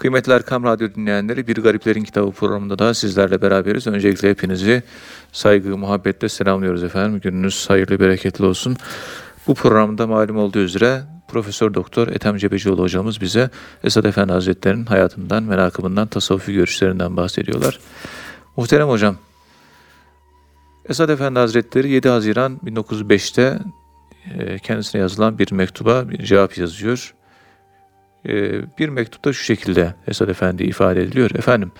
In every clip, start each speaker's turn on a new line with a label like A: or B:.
A: Kıymetli Erkam Radyo dinleyenleri Bir Gariplerin Kitabı programında da sizlerle beraberiz. Öncelikle hepinizi saygı, muhabbetle selamlıyoruz efendim. Gününüz hayırlı, bereketli olsun. Bu programda malum olduğu üzere Profesör Doktor Ethem Cebecioğlu hocamız bize Esad Efendi Hazretleri'nin hayatından, merakımından, tasavvufi görüşlerinden bahsediyorlar. Muhterem hocam, Esad Efendi Hazretleri 7 Haziran 1905'te e, kendisine yazılan bir mektuba bir cevap yazıyor. E, bir mektupta şu şekilde Esad Efendi ifade ediliyor. Efendim,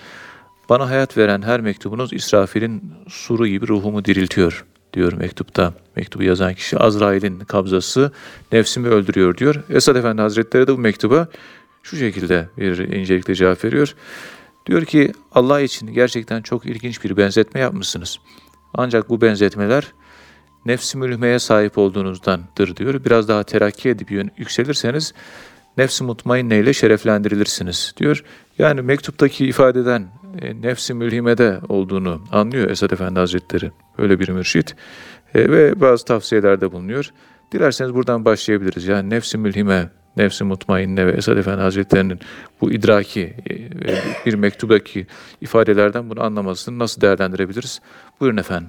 A: bana hayat veren her mektubunuz İsrafil'in suru gibi ruhumu diriltiyor diyor mektupta. Mektubu yazan kişi Azrail'in kabzası nefsimi öldürüyor diyor. Esad Efendi Hazretleri de bu mektuba şu şekilde bir incelikle cevap veriyor. Diyor ki Allah için gerçekten çok ilginç bir benzetme yapmışsınız. Ancak bu benzetmeler nefsi mülhmeye sahip olduğunuzdandır diyor. Biraz daha terakki edip yükselirseniz nefsi mutmainne ile şereflendirilirsiniz diyor. Yani mektuptaki ifadeden e, nefsi mülhimede olduğunu anlıyor Esad Efendi Hazretleri. Öyle bir mürşit e, ve bazı tavsiyelerde bulunuyor. Dilerseniz buradan başlayabiliriz. Yani nefsi mülhime, nefsi mutmainne ve Esad Efendi Hazretleri'nin bu idraki e, bir mektubdaki ifadelerden bunu anlamasını nasıl değerlendirebiliriz? Buyurun efendim.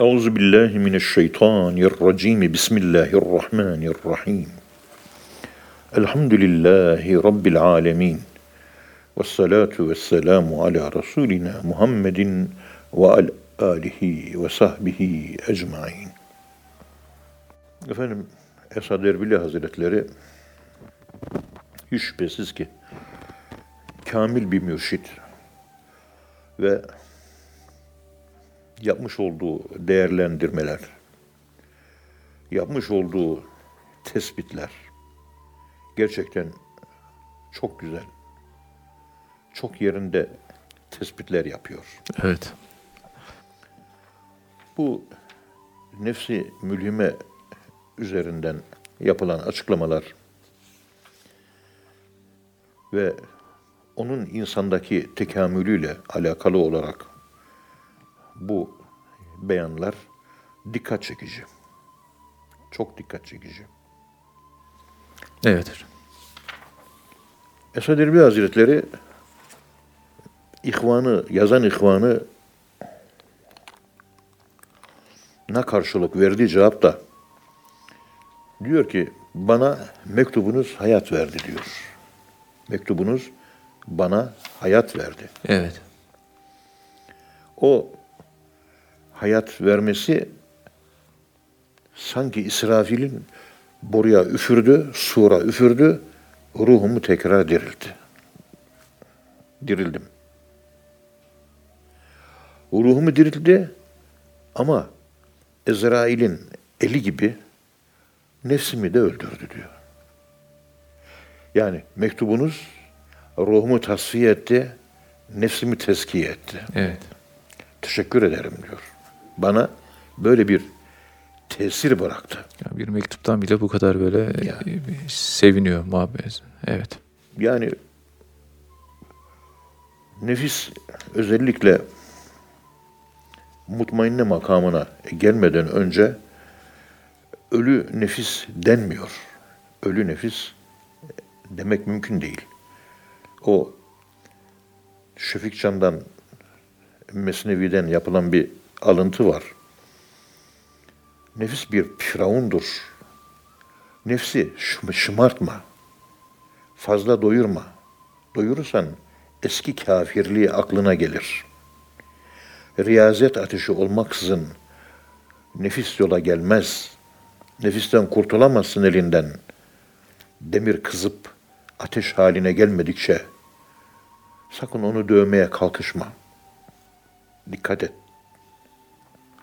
B: Euzu billahi mineşşeytanirracim. Bismillahirrahmanirrahim. Elhamdülillahi rabbil alamin. Ves salatu ves selamu ala rasulina Muhammedin ve al alihi ve sahbihi ecmaîn. Efendim Esad Erbili Hazretleri hiç şüphesiz ki kamil bir mürşit ve yapmış olduğu değerlendirmeler, yapmış olduğu tespitler gerçekten çok güzel, çok yerinde tespitler yapıyor.
A: Evet.
B: Bu nefsi mülhime üzerinden yapılan açıklamalar ve onun insandaki tekamülüyle alakalı olarak bu beyanlar dikkat çekici. Çok dikkat çekici.
A: Evet.
B: Esad Erbil Hazretleri ihvanı, yazan ihvanı ne karşılık verdiği cevap da diyor ki bana mektubunuz hayat verdi diyor. Mektubunuz bana hayat verdi.
A: Evet.
B: O hayat vermesi sanki İsrafil'in boruya üfürdü, sura üfürdü, ruhumu tekrar dirildi. Dirildim. Ruhumu dirildi ama Ezrail'in eli gibi nefsimi de öldürdü diyor. Yani mektubunuz ruhumu tasfiye etti, nefsimi teskiye etti.
A: Evet.
B: Teşekkür ederim diyor. Bana böyle bir tesir bıraktı.
A: Yani bir mektuptan bile bu kadar böyle
B: Yani.
A: e, seviniyor muhabbet. Evet.
B: Yani nefis özellikle mutmainne makamına gelmeden önce ölü nefis denmiyor. Ölü nefis demek mümkün değil. O Şefik Can'dan Mesnevi'den yapılan bir alıntı var. Nefis bir firavundur. Nefsi şım- şımartma. Fazla doyurma. Doyurursan eski kafirliği aklına gelir. Riyazet ateşi olmaksızın nefis yola gelmez. Nefisten kurtulamazsın elinden. Demir kızıp ateş haline gelmedikçe sakın onu dövmeye kalkışma. Dikkat et.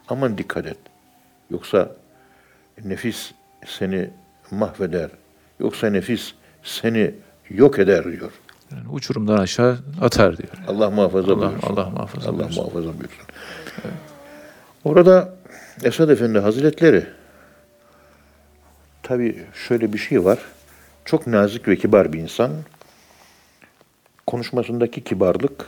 B: Aman dikkat et. Yoksa nefis seni mahveder. Yoksa nefis seni yok eder diyor.
A: Yani uçurumdan aşağı atar diyor.
B: Allah muhafaza
A: Allah,
B: buyursun.
A: Allah muhafaza
B: Allah
A: buyursun.
B: muhafaza buyursun. Orada Esad Efendi Hazretleri tabi şöyle bir şey var. Çok nazik ve kibar bir insan. Konuşmasındaki kibarlık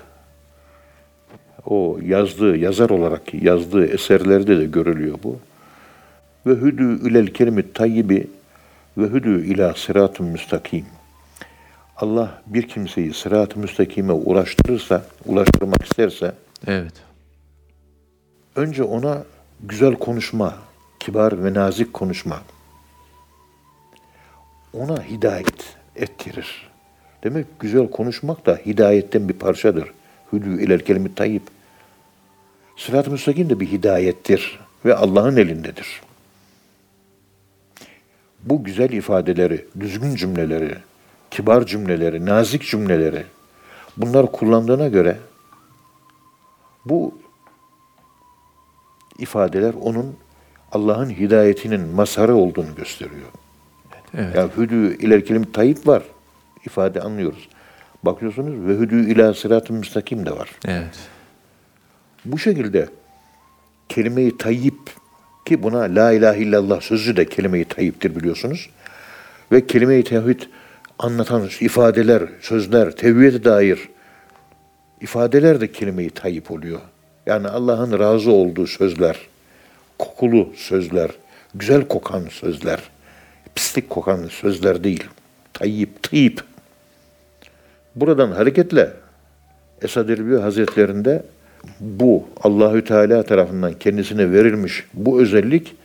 B: o yazdığı, yazar olarak yazdığı eserlerde de görülüyor bu. Ve hüdü ilel kelimi tayyibi ve hüdü ila sıratun müstakim. Allah bir kimseyi sırat-ı müstakime ulaştırırsa, ulaştırmak isterse
A: Evet.
B: önce ona güzel konuşma, kibar ve nazik konuşma, ona hidayet ettirir. Demek güzel konuşmak da hidayetten bir parçadır. Hüdü ilel kelime tayyip. Sırat-ı müstakim de bir hidayettir ve Allah'ın elindedir. Bu güzel ifadeleri, düzgün cümleleri, kibar cümleleri, nazik cümleleri bunlar kullandığına göre bu ifadeler onun Allah'ın hidayetinin mazharı olduğunu gösteriyor.
A: Evet.
B: Yani hüdü iler kelim tayyip var. ifade anlıyoruz. Bakıyorsunuz ve hüdü ila sırat-ı müstakim de var.
A: Evet.
B: Bu şekilde kelime-i tayyip ki buna la ilahe illallah sözü de kelime-i tayyiptir biliyorsunuz. Ve kelime-i tevhid anlatan ifadeler, sözler, tevhide dair ifadeler de kelime-i tayyip oluyor. Yani Allah'ın razı olduğu sözler, kokulu sözler, güzel kokan sözler, pislik kokan sözler değil. Tayyip, tayyip. Buradan hareketle Esad Erbil Hazretlerinde bu Allahü Teala tarafından kendisine verilmiş bu özellik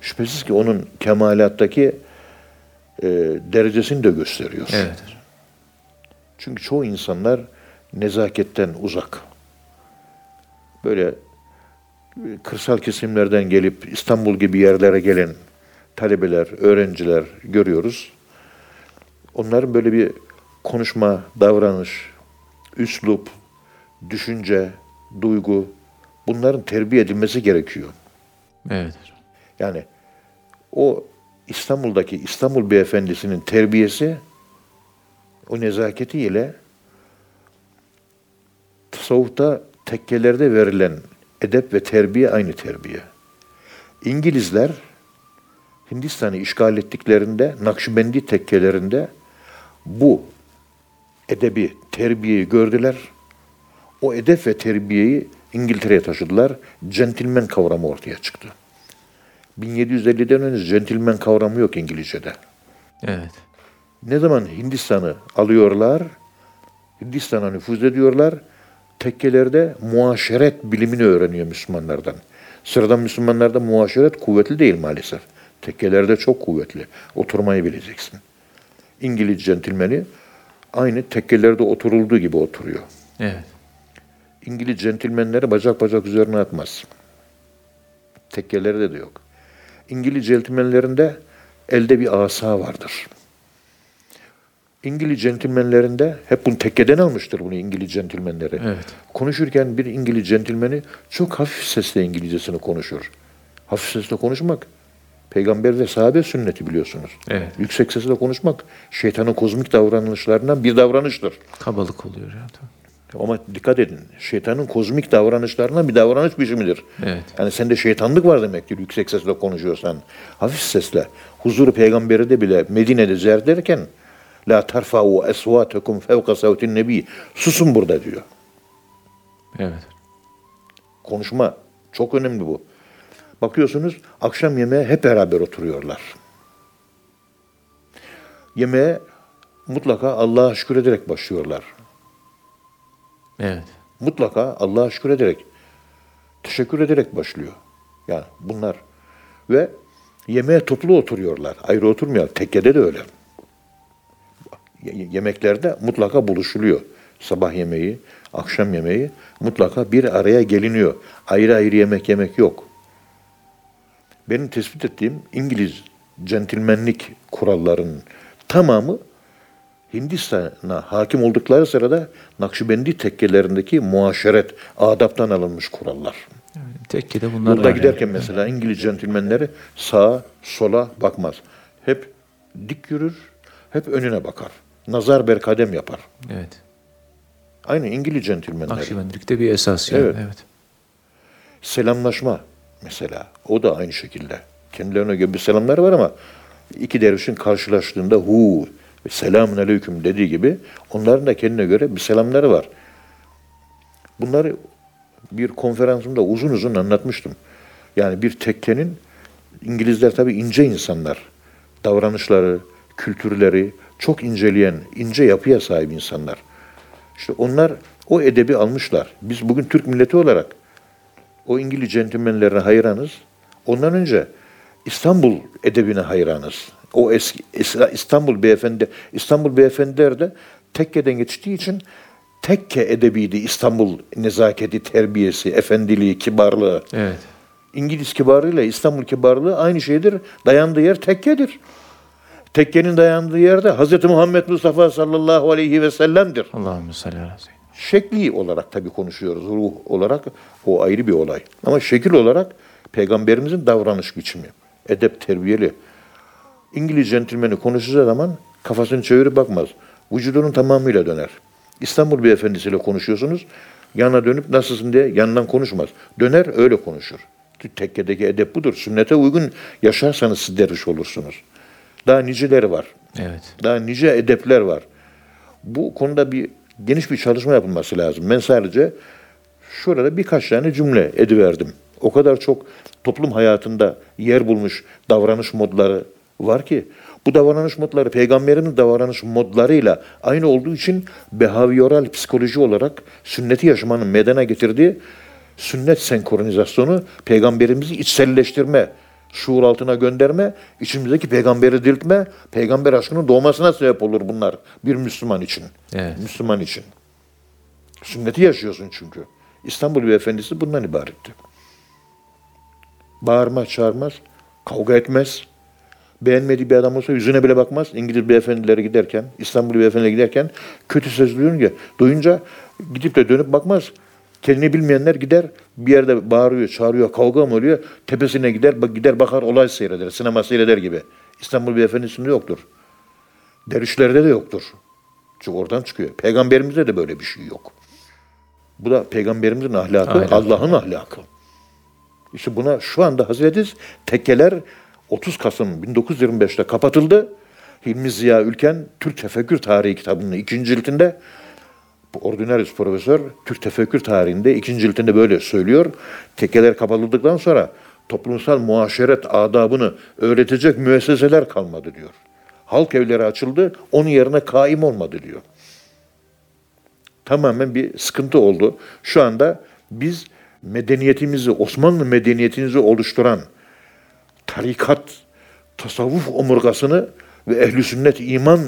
B: şüphesiz ki onun kemalattaki e, derecesini de gösteriyor.
A: Evet.
B: Çünkü çoğu insanlar nezaketten uzak. Böyle e, kırsal kesimlerden gelip İstanbul gibi yerlere gelen talebeler, öğrenciler görüyoruz. Onların böyle bir konuşma, davranış, üslup, düşünce, duygu bunların terbiye edilmesi gerekiyor.
A: Evet.
B: Yani o İstanbul'daki İstanbul beyefendisinin terbiyesi o nezaketiyle tasavvufta tekkelerde verilen edep ve terbiye aynı terbiye. İngilizler Hindistan'ı işgal ettiklerinde Nakşibendi tekkelerinde bu edebi, terbiyeyi gördüler. O edep ve terbiyeyi İngiltere'ye taşıdılar. Centilmen kavramı ortaya çıktı. 1750'den önce centilmen kavramı yok İngilizce'de.
A: Evet.
B: Ne zaman Hindistan'ı alıyorlar, Hindistan'a nüfuz ediyorlar, tekkelerde muaşeret bilimini öğreniyor Müslümanlardan. Sıradan Müslümanlarda muaşeret kuvvetli değil maalesef. Tekkelerde çok kuvvetli. Oturmayı bileceksin. İngiliz centilmeni aynı tekkelerde oturulduğu gibi oturuyor.
A: Evet.
B: İngiliz centilmenleri bacak bacak üzerine atmaz. Tekkelerde de yok. İngiliz centilmenlerinde elde bir asa vardır. İngiliz centilmenlerinde hep bunu tekkeden almıştır bunu İngiliz centilmenleri.
A: Evet.
B: Konuşurken bir İngiliz centilmeni çok hafif sesle İngilizcesini konuşur. Hafif sesle konuşmak peygamber ve sahabe sünneti biliyorsunuz.
A: Evet.
B: Yüksek sesle konuşmak şeytanın kozmik davranışlarından bir davranıştır.
A: Kabalık oluyor ya. tabii.
B: Ama dikkat edin. Şeytanın kozmik davranışlarından bir davranış biçimidir.
A: Evet.
B: Yani sende şeytanlık var demektir yüksek sesle konuşuyorsan. Hafif sesle. Huzuru peygamberi de bile Medine'de ziyaret ederken La tarfa'u esvatekum fevka savtin nebi. Susun burada diyor.
A: Evet.
B: Konuşma çok önemli bu. Bakıyorsunuz akşam yemeğe hep beraber oturuyorlar. Yemeğe mutlaka Allah'a şükür ederek başlıyorlar.
A: Evet.
B: mutlaka Allah'a şükür ederek, teşekkür ederek başlıyor. Yani bunlar. Ve yemeğe toplu oturuyorlar. Ayrı oturmuyor. Tekkede de öyle. Ye- Yemeklerde mutlaka buluşuluyor. Sabah yemeği, akşam yemeği mutlaka bir araya geliniyor. Ayrı ayrı yemek yemek yok. Benim tespit ettiğim İngiliz centilmenlik kurallarının tamamı Hindistan'a hakim oldukları sırada Nakşibendi tekkelerindeki muaşeret, adaptan alınmış kurallar.
A: Tekkede bunlar
B: Yolda
A: var
B: giderken
A: yani.
B: mesela İngiliz centilmenleri sağa, sola bakmaz. Hep dik yürür, hep önüne bakar. Nazar berkadem yapar.
A: Evet.
B: Aynı İngiliz centilmenleri.
A: Nakşibendilikte bir esas yani.
B: Evet.
A: Evet.
B: Selamlaşma mesela. O da aynı şekilde. Kendilerine göre bir selamları var ama iki dervişin karşılaştığında hu selamun aleyküm dediği gibi onların da kendine göre bir selamları var. Bunları bir konferansımda uzun uzun anlatmıştım. Yani bir tekkenin İngilizler tabii ince insanlar. Davranışları, kültürleri çok inceleyen, ince yapıya sahip insanlar. İşte onlar o edebi almışlar. Biz bugün Türk milleti olarak o İngiliz centilmenlerine hayranız. Ondan önce İstanbul edebine hayranız. O eski Es- İstanbul beyefendi, İstanbul beyefendiler de tekkeden geçtiği için tekke edebiydi İstanbul nezaketi, terbiyesi, efendiliği, kibarlığı.
A: Evet.
B: İngiliz kibarlığıyla İstanbul kibarlığı aynı şeydir. Dayandığı yer tekkedir. Tekkenin dayandığı yerde Hz. Muhammed Mustafa sallallahu aleyhi ve sellem'dir.
A: Allahümme salli ala.
B: Şekli olarak tabii konuşuyoruz. Ruh olarak o ayrı bir olay. Ama şekil olarak peygamberimizin davranış biçimi. Edep terbiyeli. İngiliz centilmeni konuşacağı zaman kafasını çevirip bakmaz. Vücudunun tamamıyla döner. İstanbul beyefendisiyle konuşuyorsunuz. Yana dönüp nasılsın diye yanından konuşmaz. Döner öyle konuşur. Tekkedeki edep budur. Sünnete uygun yaşarsanız siz derviş olursunuz. Daha niceleri var.
A: Evet.
B: Daha nice edepler var. Bu konuda bir geniş bir çalışma yapılması lazım. Ben sadece şurada birkaç tane cümle ediverdim. O kadar çok toplum hayatında yer bulmuş davranış modları var ki bu davranış modları peygamberin davranış modlarıyla aynı olduğu için behavioral psikoloji olarak sünneti yaşamanın medena getirdiği sünnet senkronizasyonu peygamberimizi içselleştirme, şuur altına gönderme, içimizdeki peygamberi diriltme, peygamber aşkının doğmasına sebep olur bunlar bir Müslüman için.
A: Evet.
B: Müslüman için. Sünneti yaşıyorsun çünkü. İstanbul Beyefendisi bundan ibaretti. Bağırmaz, çağırmaz, kavga etmez. Beğenmediği bir adam olsa yüzüne bile bakmaz. İngiliz beyefendilere giderken, İstanbul beyefendilere giderken kötü söz duyunca, duyunca gidip de dönüp bakmaz. Kendini bilmeyenler gider bir yerde bağırıyor, çağırıyor, kavga mı oluyor? Tepesine gider, bak- gider bakar olay seyreder, sinema seyreder gibi. İstanbul beyefendisinde yoktur. Dervişlerde de yoktur. Çünkü oradan çıkıyor. Peygamberimizde de böyle bir şey yok. Bu da peygamberimizin ahlakı. Allah'ın ahlakı. İşte buna şu anda Hazretiz tekkeler 30 Kasım 1925'te kapatıldı. Hilmi Ziya Ülken Türk Tefekkür Tarihi kitabının ikinci ciltinde ordinarius profesör Türk tefekkür tarihinde ikinci ciltinde böyle söylüyor. Tekkeler kapatıldıktan sonra toplumsal muaşeret adabını öğretecek müesseseler kalmadı diyor. Halk evleri açıldı, onun yerine kaim olmadı diyor. Tamamen bir sıkıntı oldu. Şu anda biz medeniyetimizi, Osmanlı medeniyetimizi oluşturan tarikat, tasavvuf omurgasını ve ehli sünnet iman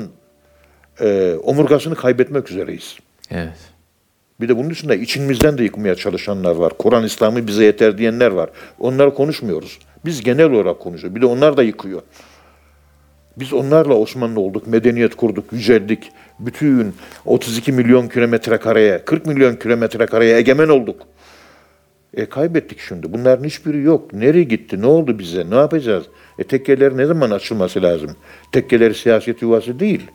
B: e, omurgasını kaybetmek üzereyiz.
A: Evet.
B: Bir de bunun dışında içimizden de yıkmaya çalışanlar var. Kur'an İslam'ı bize yeter diyenler var. Onları konuşmuyoruz. Biz genel olarak konuşuyoruz. Bir de onlar da yıkıyor. Biz onlarla Osmanlı olduk, medeniyet kurduk, yüceldik. Bütün 32 milyon kilometre kareye, 40 milyon kilometre kareye egemen olduk. E kaybettik şimdi. Bunların hiçbiri yok. Nereye gitti? Ne oldu bize? Ne yapacağız? E tekkeler ne zaman açılması lazım? Tekkeler siyaset yuvası değil.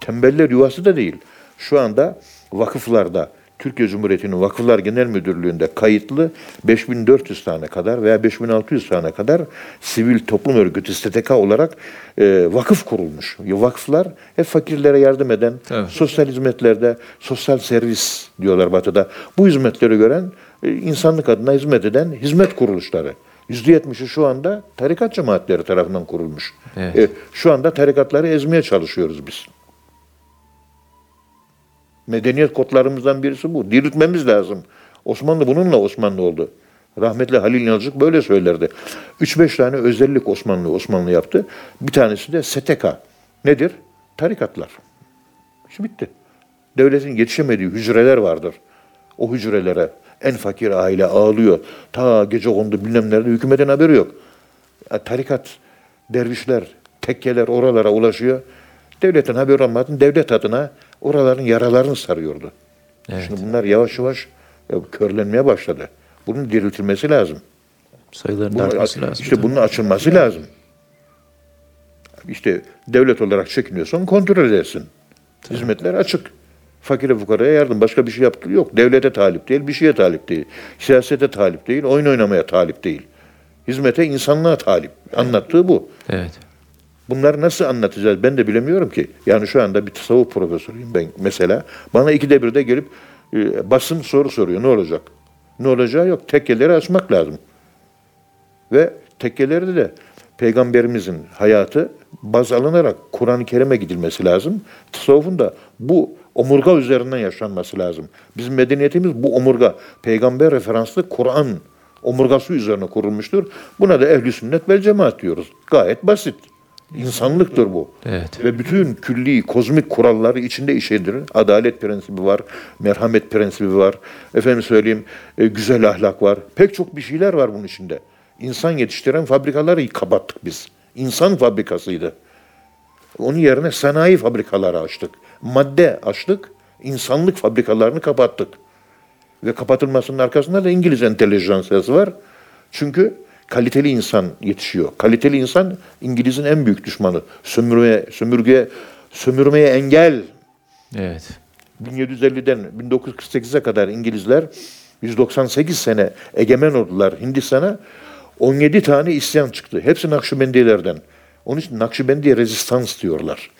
B: Tembeller yuvası da değil. Şu anda vakıflarda, Türkiye Cumhuriyeti'nin Vakıflar Genel Müdürlüğü'nde kayıtlı 5400 tane kadar veya 5600 tane kadar sivil toplum örgütü STK olarak e, vakıf kurulmuş. Vakıflar hep fakirlere yardım eden,
A: Evet.
B: sosyal hizmetlerde, sosyal servis diyorlar Batı'da. Bu hizmetleri gören, insanlık adına hizmet eden hizmet kuruluşları. %70'i şu anda tarikat cemaatleri tarafından kurulmuş.
A: Evet.
B: E, şu anda tarikatları ezmeye çalışıyoruz biz. Medeniyet kodlarımızdan birisi bu. Diriltmemiz lazım. Osmanlı bununla Osmanlı oldu. Rahmetli Halil İnalcık böyle söylerdi. 3-5 tane özellik Osmanlı Osmanlı yaptı. Bir tanesi de STK. Nedir? Tarikatlar. İşte bitti. Devletin yetişemediği hücreler vardır. O hücrelere en fakir aile ağlıyor. Ta gece kondu bilmem nerede hükümetin haberi yok. Ya, tarikat, dervişler, tekkeler oralara ulaşıyor. Devletin haberi olmadan devlet adına oraların yaralarını sarıyordu.
A: Evet.
B: Şimdi bunlar yavaş yavaş ya, körlenmeye başladı. Bunun diriltilmesi lazım.
A: Sayıların
B: Bu-
A: artması lazım.
B: İşte bunun açılması lazım. İşte devlet olarak çekiniyorsan kontrol edersin. Hizmetler açık. Fakire fukaraya yardım. Başka bir şey yaptığı yok. Devlete talip değil, bir şeye talip değil. Siyasete talip değil, oyun oynamaya talip değil. Hizmete, insanlığa talip. Anlattığı bu.
A: Evet.
B: Bunları nasıl anlatacağız ben de bilemiyorum ki. Yani şu anda bir tasavvuf profesörüyüm ben mesela. Bana ikide bir de gelip e, basın soru soruyor. Ne olacak? Ne olacağı yok. Tekkeleri açmak lazım. Ve tekkelerde de peygamberimizin hayatı baz alınarak Kur'an-ı Kerim'e gidilmesi lazım. Tasavvufun da bu omurga üzerinden yaşanması lazım. Bizim medeniyetimiz bu omurga, peygamber referanslı Kur'an omurgası üzerine kurulmuştur. Buna da ehli sünnet vel cemaat diyoruz. Gayet basit. İnsanlıktır bu.
A: Evet.
B: Ve bütün külli, kozmik kuralları içinde işedir. Adalet prensibi var, merhamet prensibi var, efendim söyleyeyim e, güzel ahlak var. Pek çok bir şeyler var bunun içinde. İnsan yetiştiren fabrikaları kapattık biz. İnsan fabrikasıydı. Onun yerine sanayi fabrikaları açtık. Madde açtık, insanlık fabrikalarını kapattık. Ve kapatılmasının arkasında da İngiliz entelijansiyası var. Çünkü kaliteli insan yetişiyor. Kaliteli insan İngiliz'in en büyük düşmanı. Sömürmeye, sömürgeye, sömürmeye engel.
A: Evet.
B: 1750'den 1948'e kadar İngilizler 198 sene egemen oldular Hindistan'a. 17 tane isyan çıktı. Hepsi Nakşibendilerden. Onun için Nakşibendiye rezistans diyorlar.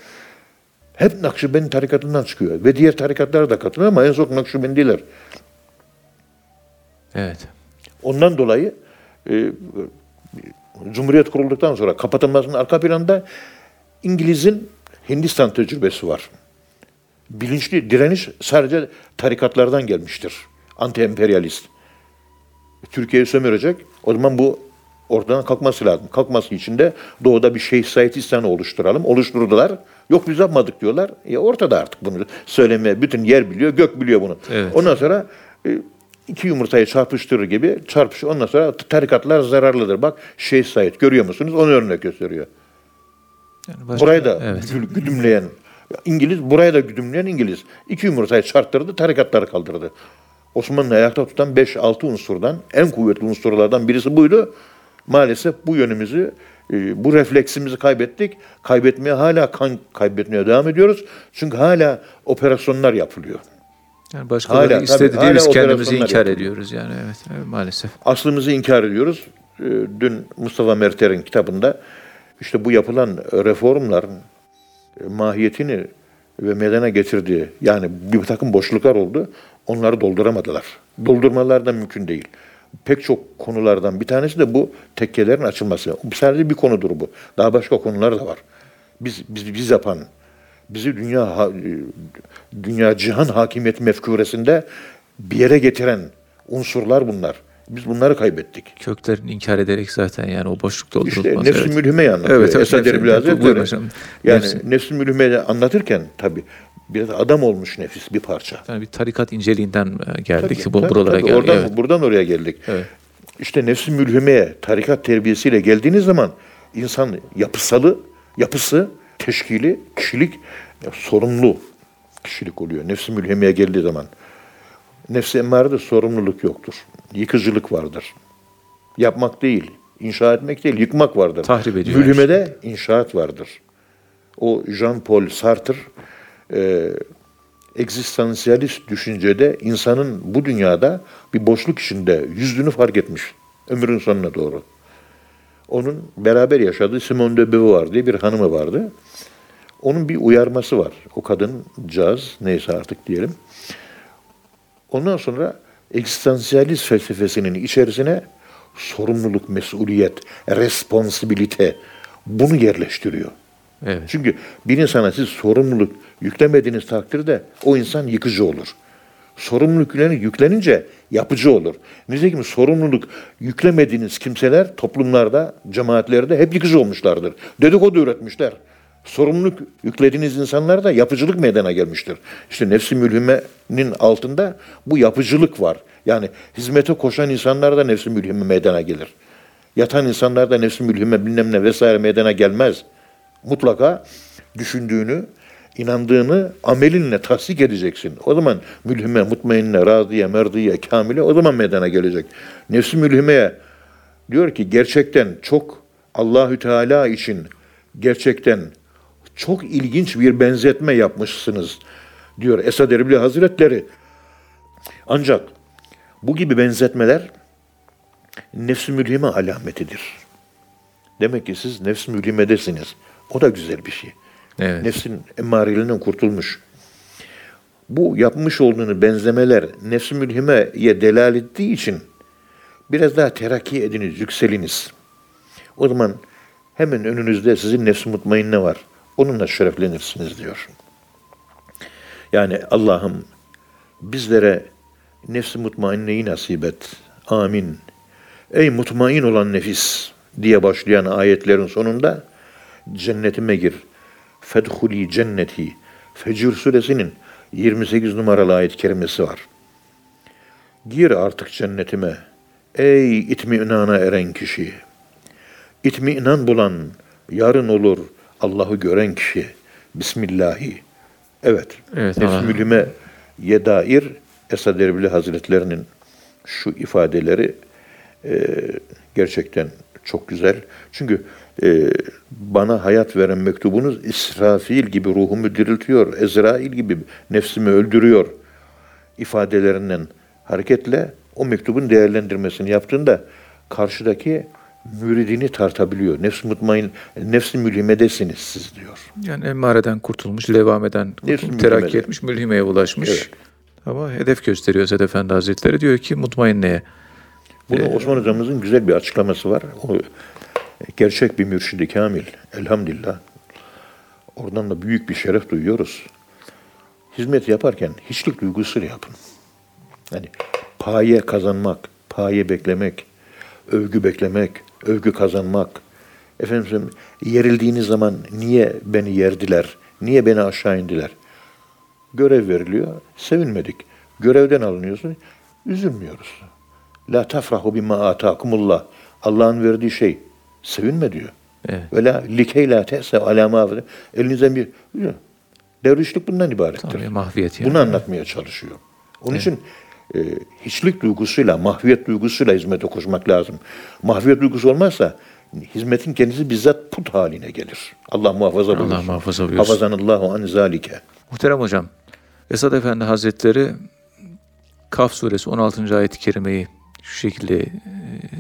B: Hep Nakşibendi tarikatından çıkıyor. Ve diğer tarikatlara da katılıyor ama en çok Nakşibendiler.
A: Evet.
B: Ondan dolayı e, Cumhuriyet kurulduktan sonra kapatılmasının arka planda İngiliz'in Hindistan tecrübesi var. Bilinçli direniş sadece tarikatlardan gelmiştir. Anti-emperyalist. Türkiye'yi sömürecek. O zaman bu ortadan kalkması lazım. Kalkması için de doğuda bir Şeyh Said oluşturalım. Oluşturdular. Yok biz yapmadık diyorlar. E ortada artık bunu söylemeye bütün yer biliyor, gök biliyor bunu.
A: Evet.
B: Ondan sonra e, iki yumurtayı çarpıştırır gibi çarpışıyor. Ondan sonra tarikatlar zararlıdır. Bak Şeyh Said görüyor musunuz? Onu örnek gösteriyor.
A: Yani başka-
B: Burayı da
A: evet.
B: gü- güdümleyen İngiliz, burayı da güdümleyen İngiliz. İki yumurtayı çarptırdı, tarikatları kaldırdı. Osmanlı ayakta tutan 5-6 unsurdan, en kuvvetli unsurlardan birisi buydu. Maalesef bu yönümüzü, e, bu refleksimizi kaybettik. Kaybetmeye hala kan kaybetmeye devam ediyoruz. Çünkü hala operasyonlar yapılıyor.
A: Yani başkaları
B: Hala,
A: istedi
B: tabii,
A: diye biz kendimizi inkar
B: yapılıyor.
A: ediyoruz yani evet, evet maalesef.
B: Aslımızı inkar ediyoruz. Ee, Dün Mustafa Merter'in kitabında işte bu yapılan reformların e, mahiyetini ve meydana getirdiği yani bir takım boşluklar oldu. Onları dolduramadılar. Doldurmalar da mümkün değil. Pek çok konulardan bir tanesi de bu tekkelerin açılması. Bu sadece bir konudur bu. Daha başka konular da var. Biz biz biz yapan bizi dünya e, dünya cihan hakimiyet mefkuresinde bir yere getiren unsurlar bunlar. Biz bunları kaybettik.
A: Köklerini inkar ederek zaten yani o boşluk doldurulmaz.
B: İşte nefs-i
A: evet.
B: mülhimeyi anlatıyor.
A: Evet, evet,
B: Esad Erbil Hazretleri. Yani
A: Nefs-i-
B: anlatırken tabii biraz adam olmuş nefis bir parça.
A: Yani bir tarikat inceliğinden e, geldik
B: Tabii,
A: bu
B: tabii,
A: buralara
B: tabii.
A: geldik.
B: Oradan,
A: evet.
B: buradan oraya geldik.
A: Evet.
B: İşte nefs-i mülhimeye tarikat terbiyesiyle geldiğiniz zaman insan yapısalı, yapısı, teşkili, kişilik sorumlu kişilik oluyor. Nefs-i mülhimeye geldiği zaman. Nefs-i emmarede sorumluluk yoktur. Yıkıcılık vardır. Yapmak değil, inşa etmek değil, yıkmak vardır.
A: Tahrip ediyor
B: Mülhimede inşaat vardır. O Jean-Paul Sartre e, egzistansiyalist düşüncede insanın bu dünyada bir boşluk içinde yüzdüğünü fark etmiş. Ömrün sonuna doğru. Onun beraber yaşadığı Simone de Beauvoir diye bir hanımı vardı. Onun bir uyarması var. O kadın caz neyse artık diyelim. Ondan sonra egzistansiyalist felsefesinin içerisine sorumluluk, mesuliyet, responsibilite bunu yerleştiriyor.
A: Evet.
B: Çünkü bir insana siz sorumluluk yüklemediğiniz takdirde o insan yıkıcı olur. Sorumluluk yüklen- yüklenince yapıcı olur. Nitekim sorumluluk yüklemediğiniz kimseler toplumlarda, cemaatlerde hep yıkıcı olmuşlardır. Dedikodu üretmişler. Sorumluluk yüklediğiniz insanlar da yapıcılık meydana gelmiştir. İşte nefsi mülhimenin altında bu yapıcılık var. Yani hizmete koşan insanlar da nefsi mülhime meydana gelir. Yatan insanlar da nefsi mülhime bilmem ne vesaire meydana gelmez mutlaka düşündüğünü, inandığını amelinle tasdik edeceksin. O zaman mülhime, mutmainne, raziye, merdiye, kamile o zaman meydana gelecek. Nefsi mülhimeye diyor ki gerçekten çok Allahü Teala için gerçekten çok ilginç bir benzetme yapmışsınız diyor Esad Erbil Hazretleri. Ancak bu gibi benzetmeler nefs-i mülhime alametidir. Demek ki siz nefs-i mülhimedesiniz. O da güzel bir şey.
A: Evet.
B: Nefsin emmareliğinden kurtulmuş. Bu yapmış olduğunu benzemeler nefs-i mülhimeye delal ettiği için biraz daha terakki ediniz, yükseliniz. O zaman Hemen önünüzde sizin nefs-i mutmainne var. Onunla şereflenirsiniz diyor. Yani Allah'ım bizlere nefs-i mutmainneyi nasip et. Amin. Ey mutmain olan nefis diye başlayan ayetlerin sonunda cennetime gir. Fedhuli cenneti. Fecir suresinin 28 numaralı ayet kerimesi var. Gir artık cennetime. Ey itminana eren kişi. İtminan bulan, yarın olur Allah'ı gören kişi. Bismillahi. Evet.
A: Evet, Allah.
B: Nefs-i ye dair Esad Erbil Hazretlerinin şu ifadeleri e, gerçekten çok güzel. Çünkü e, bana hayat veren mektubunuz İsrafil gibi ruhumu diriltiyor, Ezrail gibi nefsimi öldürüyor ifadelerinden hareketle o mektubun değerlendirmesini yaptığında karşıdaki müridini tartabiliyor. Nefs mutmain, nefs-i mülhimedesiniz siz diyor.
A: Yani emmareden kurtulmuş, levameden kurtulmuş,
B: Nefs-i
A: terakki
B: mülhimede.
A: etmiş, mülhimeye ulaşmış.
B: Evet.
A: Ama hedef gösteriyor Esad Efendi Hazretleri. Diyor ki mutmainneye.
B: Bunu Osman hocamızın güzel bir açıklaması var. O gerçek bir mürşidi kamil. Elhamdülillah. Oradan da büyük bir şeref duyuyoruz. Hizmet yaparken hiçlik duygusuyla yapın. Yani paye kazanmak, paye beklemek, övgü beklemek, övgü kazanmak. Efendim yerildiğiniz zaman niye beni yerdiler, niye beni aşağı indiler? Görev veriliyor, sevinmedik. Görevden alınıyorsun, üzülmüyoruz. La tafrahu bima atakumullah. Allah'ın verdiği şey. Sevinme diyor.
A: Evet.
B: Ve la likey la te'se ala ma Elinizden bir dervişlik bundan ibarettir.
A: Tabii mahviyet yani.
B: Bunu anlatmaya çalışıyor. Onun için e, hiçlik duygusuyla, mahviyet duygusuyla hizmete koşmak lazım. Mahviyet duygusu olmazsa hizmetin kendisi bizzat put haline gelir. Allah muhafaza
A: Allah
B: buyursun.
A: muhafaza buyursun.
B: Hafazanallahu an zalike.
A: Muhterem hocam, Esad Efendi Hazretleri Kaf suresi 16. ayet-i kerimeyi şu şekilde e,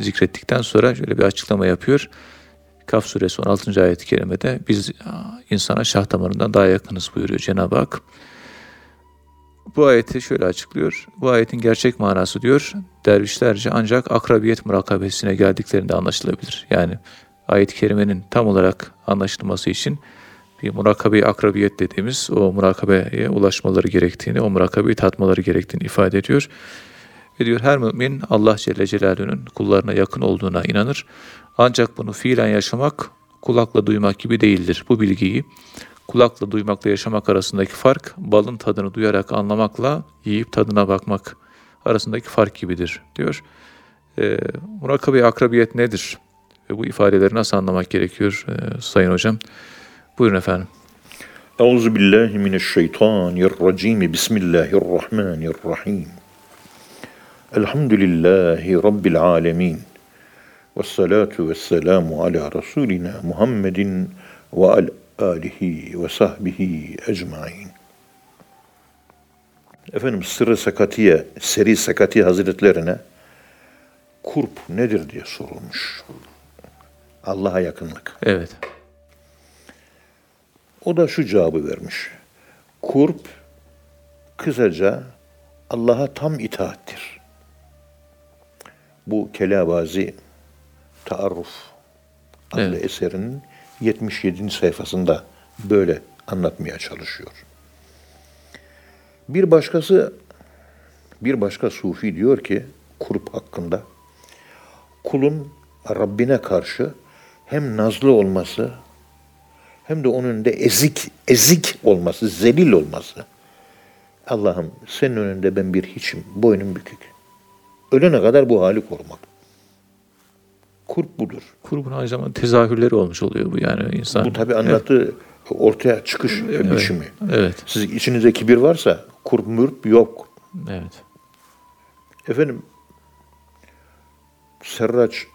A: zikrettikten sonra şöyle bir açıklama yapıyor. Kaf suresi 16. ayet-i kerimede biz insana şah damarından daha yakınız buyuruyor Cenab-ı Hak. Bu ayeti şöyle açıklıyor. Bu ayetin gerçek manası diyor, dervişlerce ancak akrabiyet murakabesine geldiklerinde anlaşılabilir. Yani ayet-i kerimenin tam olarak anlaşılması için bir murakabe akrabiyet dediğimiz o murakabeye ulaşmaları gerektiğini, o murakabeyi tatmaları gerektiğini ifade ediyor. Ve diyor her mümin Allah Celle Celaluhu'nun kullarına yakın olduğuna inanır. Ancak bunu fiilen yaşamak kulakla duymak gibi değildir. Bu bilgiyi kulakla duymakla yaşamak arasındaki fark balın tadını duyarak anlamakla yiyip tadına bakmak arasındaki fark gibidir diyor. E, murakabe akrabiyet nedir? Ve bu ifadeleri nasıl anlamak gerekiyor e, Sayın Hocam? Buyurun efendim.
B: Euzu billahi mineşşeytanirracim. Bismillahirrahmanirrahim. Elhamdülillahi rabbil alamin. Ves salatu vesselamu ala rasulina Muhammedin ve al alihi ve sahbihi ecmaîn. Efendim Sırrı Sakatiye, Seri Sakati Hazretlerine kurp nedir diye sorulmuş. Allah'a yakınlık.
A: Evet.
B: O da şu cevabı vermiş. Kurp kısaca Allah'a tam itaattir. Bu Kelabazi Taarruf adlı
A: Evet.
B: eserinin 77. sayfasında böyle anlatmaya çalışıyor. Bir başkası bir başka sufi diyor ki kurp hakkında kulun Rabbine karşı hem nazlı olması hem de onun önünde ezik, ezik olması, zelil olması. Allah'ım senin önünde ben bir hiçim, boynum bükük. Ölene kadar bu hali korumak. Kurp budur.
A: Kurbun aynı zamanda tezahürleri olmuş oluyor bu yani insan.
B: Bu tabi anlattığı ortaya çıkış biçimi.
A: Evet.
B: Siz içinizde kibir varsa kurp mürp yok.
A: Evet.
B: Efendim Serraç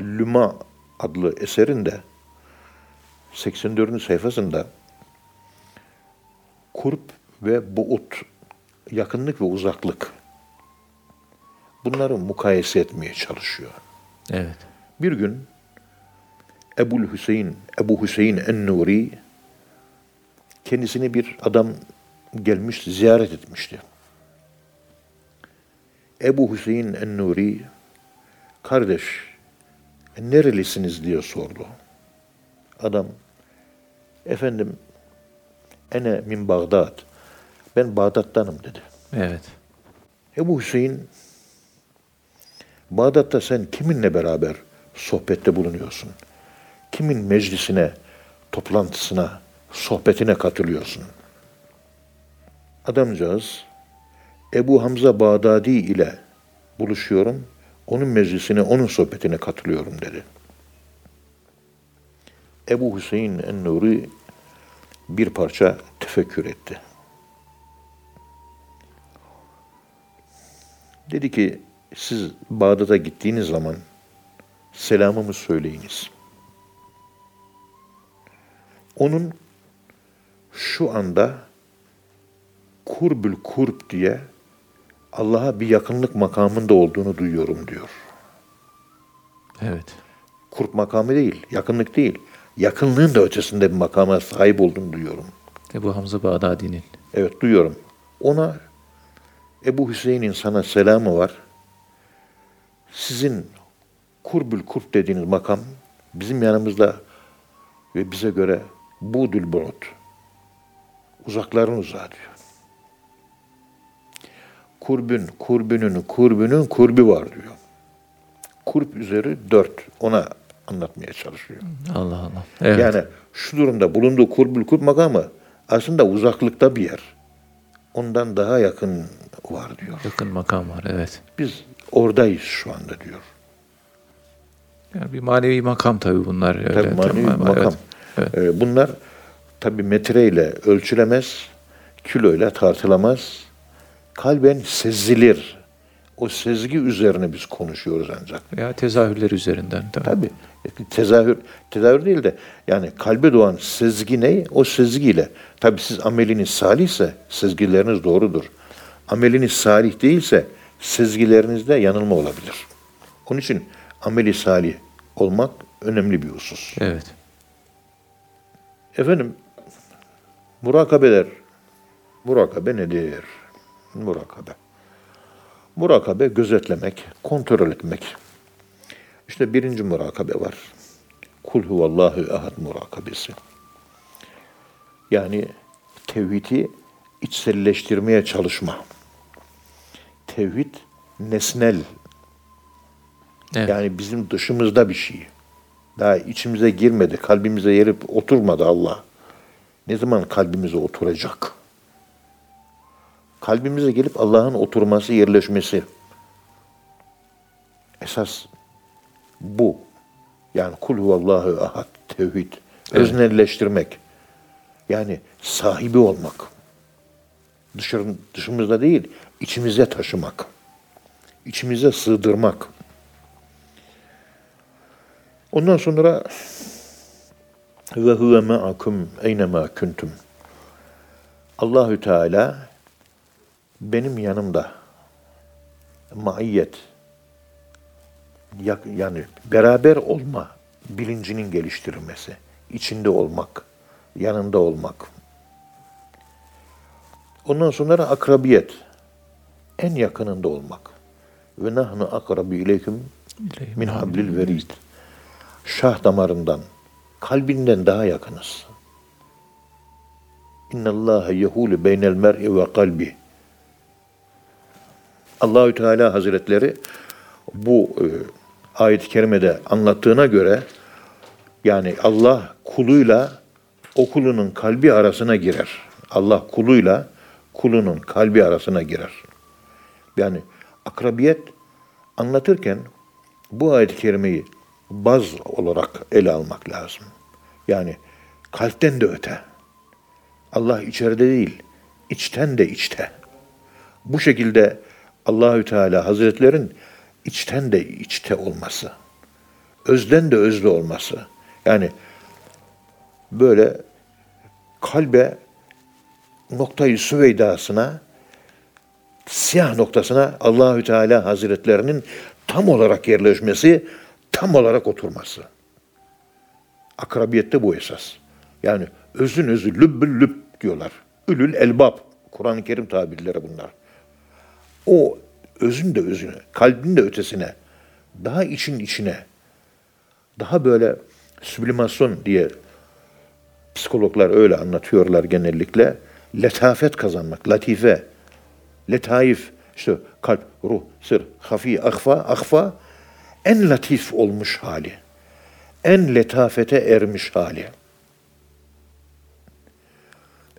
B: Lüma adlı eserinde 84. sayfasında kurp ve buut, yakınlık ve uzaklık bunları mukayese etmeye çalışıyor.
A: Evet.
B: Bir gün Ebul Hüseyin, Ebu Hüseyin en-Nuri kendisini bir adam gelmiş ziyaret etmişti. Ebu Hüseyin en-Nuri kardeş nerelisiniz diye sordu. Adam efendim ene min Bağdat. Ben Bağdat'tanım dedi.
A: Evet.
B: Ebu Hüseyin Bağdat'ta sen kiminle beraber sohbette bulunuyorsun? Kimin meclisine, toplantısına, sohbetine katılıyorsun? Adamcağız Ebu Hamza Bağdadi ile buluşuyorum. Onun meclisine, onun sohbetine katılıyorum dedi. Ebu Hüseyin en-Nuri bir parça tefekkür etti. Dedi ki siz Bağdat'a gittiğiniz zaman selamımı söyleyiniz. Onun şu anda kurbül kurb diye Allah'a bir yakınlık makamında olduğunu duyuyorum diyor.
A: Evet.
B: Kurp makamı değil, yakınlık değil. Yakınlığın da ötesinde bir makama sahip olduğunu duyuyorum.
A: Ebu Hamza Bağdadi'nin.
B: Evet duyuyorum. Ona Ebu Hüseyin'in sana selamı var. Sizin kurbül kurp dediğiniz makam bizim yanımızda ve bize göre budül bu'd. Uzakların uzağı diyor. Kurbün, kurbünün, kurbünün kurbi var diyor. Kurp üzeri dört. Ona anlatmaya çalışıyor.
A: Allah Allah. Evet.
B: Yani şu durumda bulunduğu kurbül kurb makamı aslında uzaklıkta bir yer. Ondan daha yakın var diyor.
A: Yakın makam var. Evet.
B: Biz oradayız şu anda diyor.
A: Yani bir manevi makam tabii bunlar. Öyle.
B: Tabii manevi
A: Tamam,
B: makam.
A: Evet. Evet.
B: Ee, bunlar tabii metreyle ölçülemez, kiloyla tartılamaz. Kalben sezilir. O sezgi üzerine biz konuşuyoruz ancak.
A: Veya tezahürler üzerinden. Tabii.
B: Tabii. Tezahür, tezahür değil de yani kalbe doğan sezgi ne? O sezgiyle. Tabii siz ameliniz salihse sezgileriniz doğrudur. Ameliniz salih değilse sezgilerinizde yanılma olabilir. Onun için ameli salih olmak önemli bir husus.
A: Evet.
B: Efendim, murakabeler. Murakabe nedir? Murakabe. Murakabe gözetlemek, kontrol etmek. İşte birinci murakabe var. Kul huvallahu ahad murakabesi. Yani tevhidi içselleştirmeye çalışma. Tevhid nesnel.
A: Evet.
B: Yani bizim dışımızda bir şey. Daha içimize girmedi, kalbimize yerip oturmadı Allah. Ne zaman kalbimize oturacak? Kalbimize gelip Allah'ın oturması, yerleşmesi. Esas bu. Yani kul huvallahu ahad, tevhid. Öznelleştirmek. Yani sahibi olmak. Dışarı, dışımızda değil, içimize taşımak. İçimize sığdırmak. Ondan sonra ve huve ma'akum eynema kuntum. Allahü Teala benim yanımda maiyet yani beraber olma bilincinin geliştirilmesi, içinde olmak, yanında olmak. Ondan sonra akrabiyet, en yakınında olmak. Ve nahnu akrabu ileyküm min hablil verid. Şah damarından, kalbinden daha yakınız. İnna Allah yehulu beynel mer'i ve kalbi. Allahü Teala Hazretleri bu e, ayet-i kerimede anlattığına göre yani Allah kuluyla o kulunun kalbi arasına girer. Allah kuluyla kulunun kalbi arasına girer. Yani akrabiyet anlatırken bu ayet-i kerimeyi baz olarak ele almak lazım. Yani kalpten de öte. Allah içeride değil, içten de içte. Bu şekilde Allahü Teala Hazretlerin içten de içte olması, özden de özde olması. Yani böyle kalbe noktayı süveydasına siyah noktasına Allahü Teala Hazretlerinin tam olarak yerleşmesi, tam olarak oturması. Akrabiyette bu esas. Yani özün özü lübbül lüb diyorlar. Ülül elbab. Kur'an-ı Kerim tabirleri bunlar. O özün de özüne, kalbin de ötesine, daha için içine, daha böyle süblimasyon diye psikologlar öyle anlatıyorlar genellikle. Letafet kazanmak, latife, letaif, işte kalp, ruh, sır, hafi, akfa, akfa en latif olmuş hali. En letafete ermiş hali.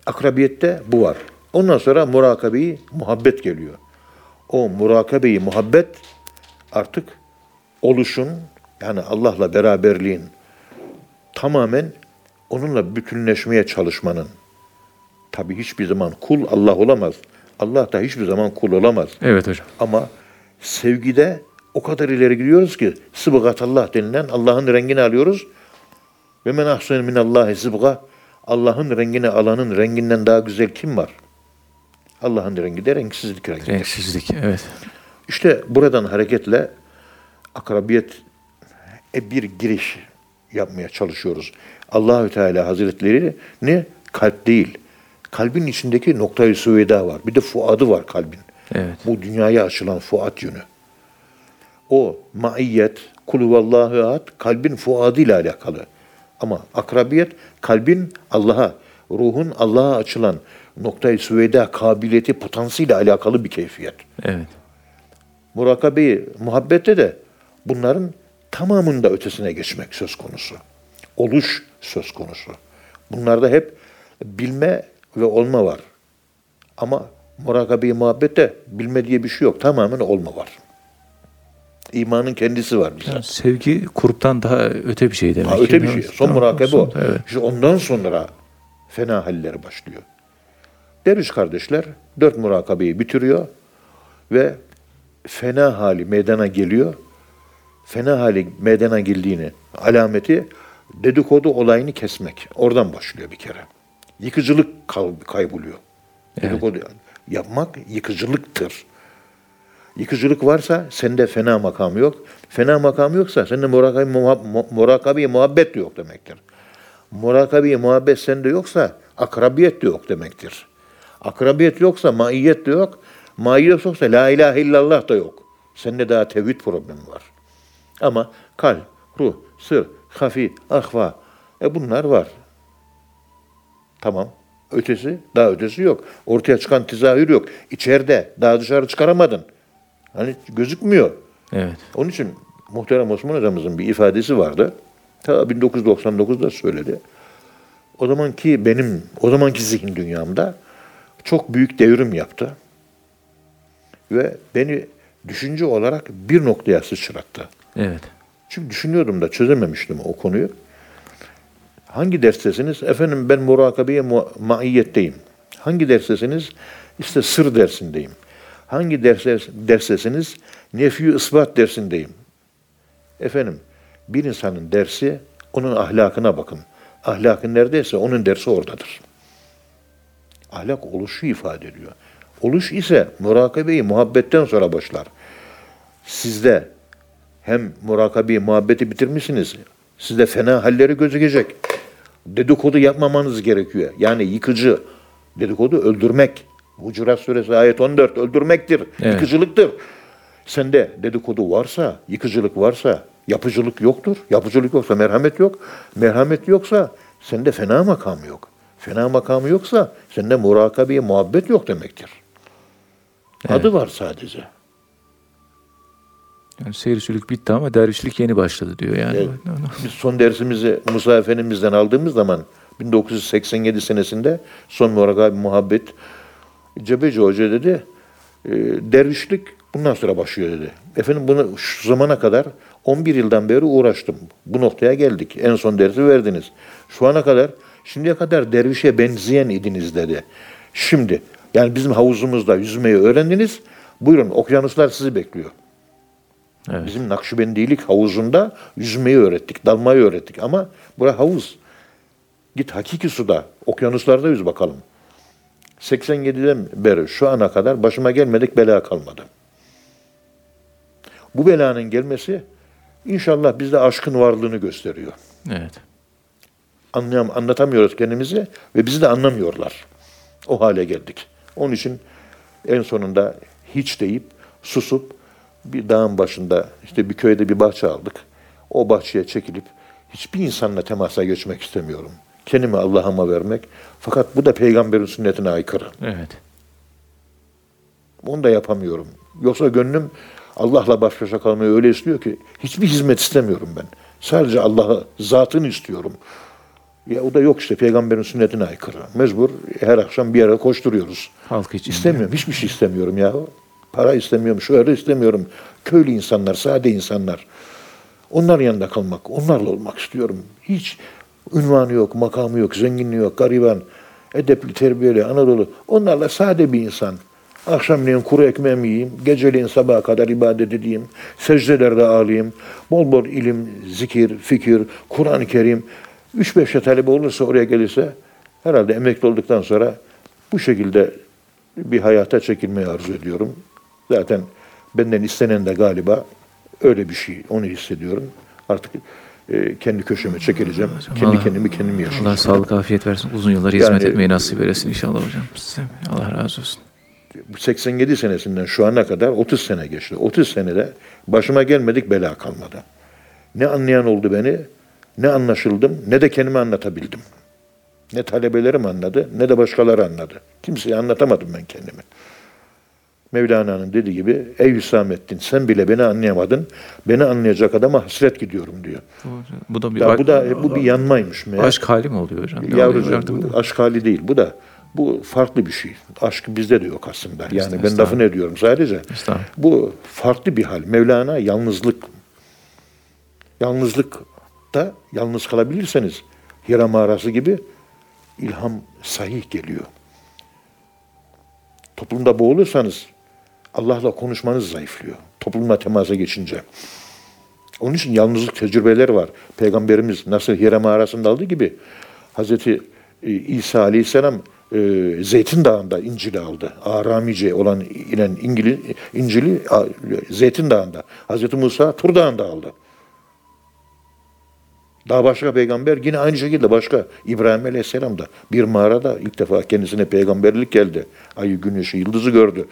B: Akrabiyette bu var. Ondan sonra murakabeyi muhabbet geliyor. O murakabeyi muhabbet artık oluşun yani Allah'la beraberliğin tamamen onunla bütünleşmeye çalışmanın tabi hiçbir zaman kul Allah olamaz. Allah da hiçbir zaman kul olamaz.
A: Evet hocam.
B: Ama sevgide o kadar ileri gidiyoruz ki sıbgat Allah denilen Allah'ın rengini alıyoruz. Ve men ahsen minallahi sıbga Allah'ın rengini alanın renginden daha güzel kim var? Allah'ın rengi de renksizlik rengi.
A: Renksizlik. Evet.
B: İşte buradan hareketle akrabiyet e, bir giriş yapmaya çalışıyoruz. Allahü Teala Hazretleri ne kalp değil. Kalbin içindeki noktayı süveda var. Bir de fuadı var kalbin.
A: Evet.
B: Bu dünyaya açılan fuat yönü. O maiyet, kulüvallahu ahad, kalbin fuadıyla alakalı. Ama akrabiyet, kalbin Allah'a, ruhun Allah'a açılan noktayı süveda kabiliyeti, potansiyelle alakalı bir keyfiyet.
A: Evet.
B: Murakabeyi, muhabbette de bunların tamamında ötesine geçmek söz konusu. Oluş söz konusu. Bunlarda hep bilme ve olma var. Ama murakabeyi, muhabbette bilme diye bir şey yok. Tamamen olma var. İmanın kendisi var bize.
A: Yani sevgi kuruptan daha öte bir şey demek.
B: Ha,
A: ki.
B: öte bir şey. Son
A: Tamam,
B: murakabe o.
A: Evet.
B: İşte ondan sonra fena halleri başlıyor. Derviş kardeşler dört murakabeyi bitiriyor ve fena hali meydana geliyor. Fena hali meydana geldiğini alameti dedikodu olayını kesmek. Oradan başlıyor bir kere. Yıkıcılık kay- kayboluyor. Dedikodu yapmak yıkıcılıktır. Yıkıcılık varsa sende fena makamı yok. Fena makamı yoksa sende murakabe, muhab- murakabe muhabbet de yok demektir. Murakabe muhabbet sende yoksa akrabiyet de yok demektir. Akrabiyet yoksa maiyet de yok. Maiyet yoksa la ilahe illallah da yok. Sende daha tevhid problemi var. Ama kalp, ruh, sır, hafi, ahva e bunlar var. Tamam. Ötesi, daha ötesi yok. Ortaya çıkan tezahür yok. İçeride, daha dışarı çıkaramadın. Hani gözükmüyor.
A: Evet.
B: Onun için muhterem Osman hocamızın bir ifadesi vardı. Ta 1999'da söyledi. O zamanki benim, o zamanki zihin dünyamda çok büyük devrim yaptı. Ve beni düşünce olarak bir noktaya sıçrattı.
A: Evet.
B: Çünkü düşünüyordum da çözememiştim o konuyu. Hangi derstesiniz? Efendim ben murakabeye mu- maiyetteyim. Hangi derstesiniz? İşte sır dersindeyim. Hangi derse, derstesiniz? Nefyu ispat dersindeyim. Efendim bir insanın dersi onun ahlakına bakın. Ahlakı neredeyse onun dersi oradadır. Ahlak oluşu ifade ediyor. Oluş ise murakabeyi muhabbetten sonra başlar. Sizde hem murakabeyi, muhabbeti bitirmişsiniz. Sizde fena halleri gözükecek. Dedikodu yapmamanız gerekiyor. Yani yıkıcı. Dedikodu öldürmek. Hucurat suresi ayet 14 öldürmektir.
A: Evet.
B: Yıkıcılıktır. Sende dedikodu varsa, yıkıcılık varsa, yapıcılık yoktur. Yapıcılık yoksa merhamet yok. Merhamet yoksa sende fena makamı yok. Fena makamı yoksa sende murakabeye muhabbet yok demektir. Adı var sadece.
A: Yani seyircilik bitti ama dervişlik yeni başladı diyor yani.
B: Evet. Biz son dersimizi Musa Efendimiz'den aldığımız zaman 1987 senesinde son murakabe muhabbet Cebeci Hoca dedi e, dervişlik bundan sonra başlıyor dedi. Efendim bunu şu zamana kadar 11 yıldan beri uğraştım. Bu noktaya geldik. En son dersi verdiniz. Şu ana kadar şimdiye kadar dervişe benzeyen idiniz dedi. Şimdi yani bizim havuzumuzda yüzmeyi öğrendiniz. Buyurun okyanuslar sizi bekliyor.
A: Evet.
B: Bizim Nakşibendilik havuzunda yüzmeyi öğrettik, dalmayı öğrettik ama bura havuz. Git hakiki suda, okyanuslarda yüz bakalım. 87'den beri şu ana kadar başıma gelmedik bela kalmadı. Bu belanın gelmesi inşallah bizde aşkın varlığını gösteriyor.
A: Evet.
B: Anlayam, anlatamıyoruz kendimizi ve bizi de anlamıyorlar. O hale geldik. Onun için en sonunda hiç deyip susup bir dağın başında işte bir köyde bir bahçe aldık. O bahçeye çekilip hiçbir insanla temasa geçmek istemiyorum. Kendimi Allah'ıma vermek. Fakat bu da peygamberin sünnetine aykırı.
A: Evet.
B: Onu da yapamıyorum. Yoksa gönlüm Allah'la baş başa kalmayı öyle istiyor ki hiçbir hizmet istemiyorum ben. Sadece Allah'ı, zatını istiyorum. Ya o da yok işte peygamberin sünnetine aykırı. Mecbur her akşam bir yere koşturuyoruz.
A: Halk için.
B: İstemiyorum. Hiçbir şey istemiyorum ya. Para istemiyorum, şöhret istemiyorum. Köylü insanlar, sade insanlar. Onların yanında kalmak, onlarla olmak istiyorum. Hiç ünvanı yok, makamı yok, zenginliği yok, gariban, edepli, terbiyeli, Anadolu. Onlarla sade bir insan. Akşamleyin kuru ekmeğimi yiyeyim, geceleyin sabaha kadar ibadet edeyim, secdelerde ağlayayım, bol bol ilim, zikir, fikir, Kur'an-ı Kerim. Üç beş talebe olursa oraya gelirse herhalde emekli olduktan sonra bu şekilde bir hayata çekilmeyi arzu ediyorum. Zaten benden istenen de galiba öyle bir şey. Onu hissediyorum. Artık e, kendi köşeme çekileceğim. Kendi
A: Allah-
B: kendimi kendim yaşayacağım.
A: Allah sağlık, afiyet versin. Uzun yıllar hizmet
B: Yani-
A: etmeyi nasip eylesin inşallah hocam. Size Allah razı olsun.
B: 87 senesinden şu ana kadar 30 sene geçti. 30 senede başıma gelmedik bela kalmadı. Ne anlayan oldu beni, ne anlaşıldım, ne de kendimi anlatabildim. Ne talebelerim anladı, ne de başkaları anladı. Kimseye anlatamadım ben kendimi. Mevlana'nın dediği gibi, ey Hüsamettin sen bile beni anlayamadın, beni anlayacak adama hasret gidiyorum diyor.
A: Bu, da bir,
B: Ya bu da bu bir yanmaymış meğer.
A: aşk hali mi oluyor hocam?
B: Yavrucuğum bu aşk hali değil. Bu da bu farklı bir şey. Aşk bizde de yok aslında. Yani ben lafını ediyorum sadece. Bu farklı bir hal. Mevlana yalnızlık. Yalnızlıkta yalnız kalabilirseniz Hira mağarası gibi ilham sahih geliyor. Toplumda boğulursanız Allah'la konuşmanız zayıflıyor. Toplumla temasa geçince. Onun için yalnızlık tecrübeleri var. Peygamberimiz nasıl Hira mağarasında aldığı gibi Hazreti e, İsa Aleyhisselam e, Zeytin Dağı'nda İncil'i aldı. Aramice olan inen İngili, İncil'i Zeytin Dağı'nda. Hazreti Musa Tur Dağı'nda aldı. Daha başka peygamber yine aynı şekilde başka İbrahim Aleyhisselam da bir mağarada ilk defa kendisine peygamberlik geldi. Ayı, güneşi, yıldızı gördü.